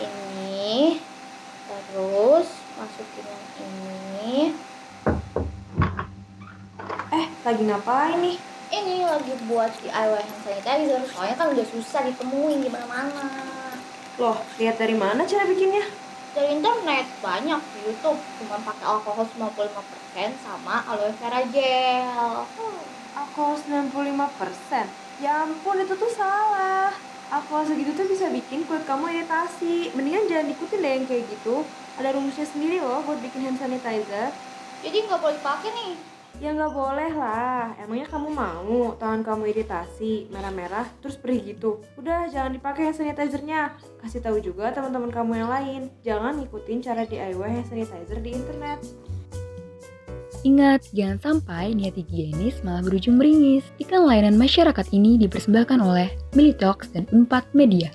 ini terus masukin yang ini Eh, lagi ngapain nih? ini lagi buat DIY hand sanitizer soalnya kan udah susah ditemuin di mana-mana Loh, lihat dari mana cara bikinnya? dari internet banyak di YouTube cuma pakai alkohol 95% sama aloe vera gel Alkohol 95%. Ya ampun, itu tuh salah. Alkohol segitu tuh bisa bikin kulit kamu iritasi. Mendingan jangan ikutin deh yang kayak gitu. Ada rumusnya sendiri loh buat bikin hand sanitizer. jadi nggak boleh dipakai nih Ya nggak boleh lah. Emangnya kamu mau tangan kamu iritasi, merah-merah, terus perih gitu? Udah, jangan dipakai hand sanitizernya. Kasih tahu juga teman-teman kamu yang lain. Jangan ngikutin cara DIY hand sanitizer di internet. Ingat, jangan sampai niat higienis malah berujung meringis. Iklan layanan masyarakat ini dipersembahkan oleh Militox dan Empat Media.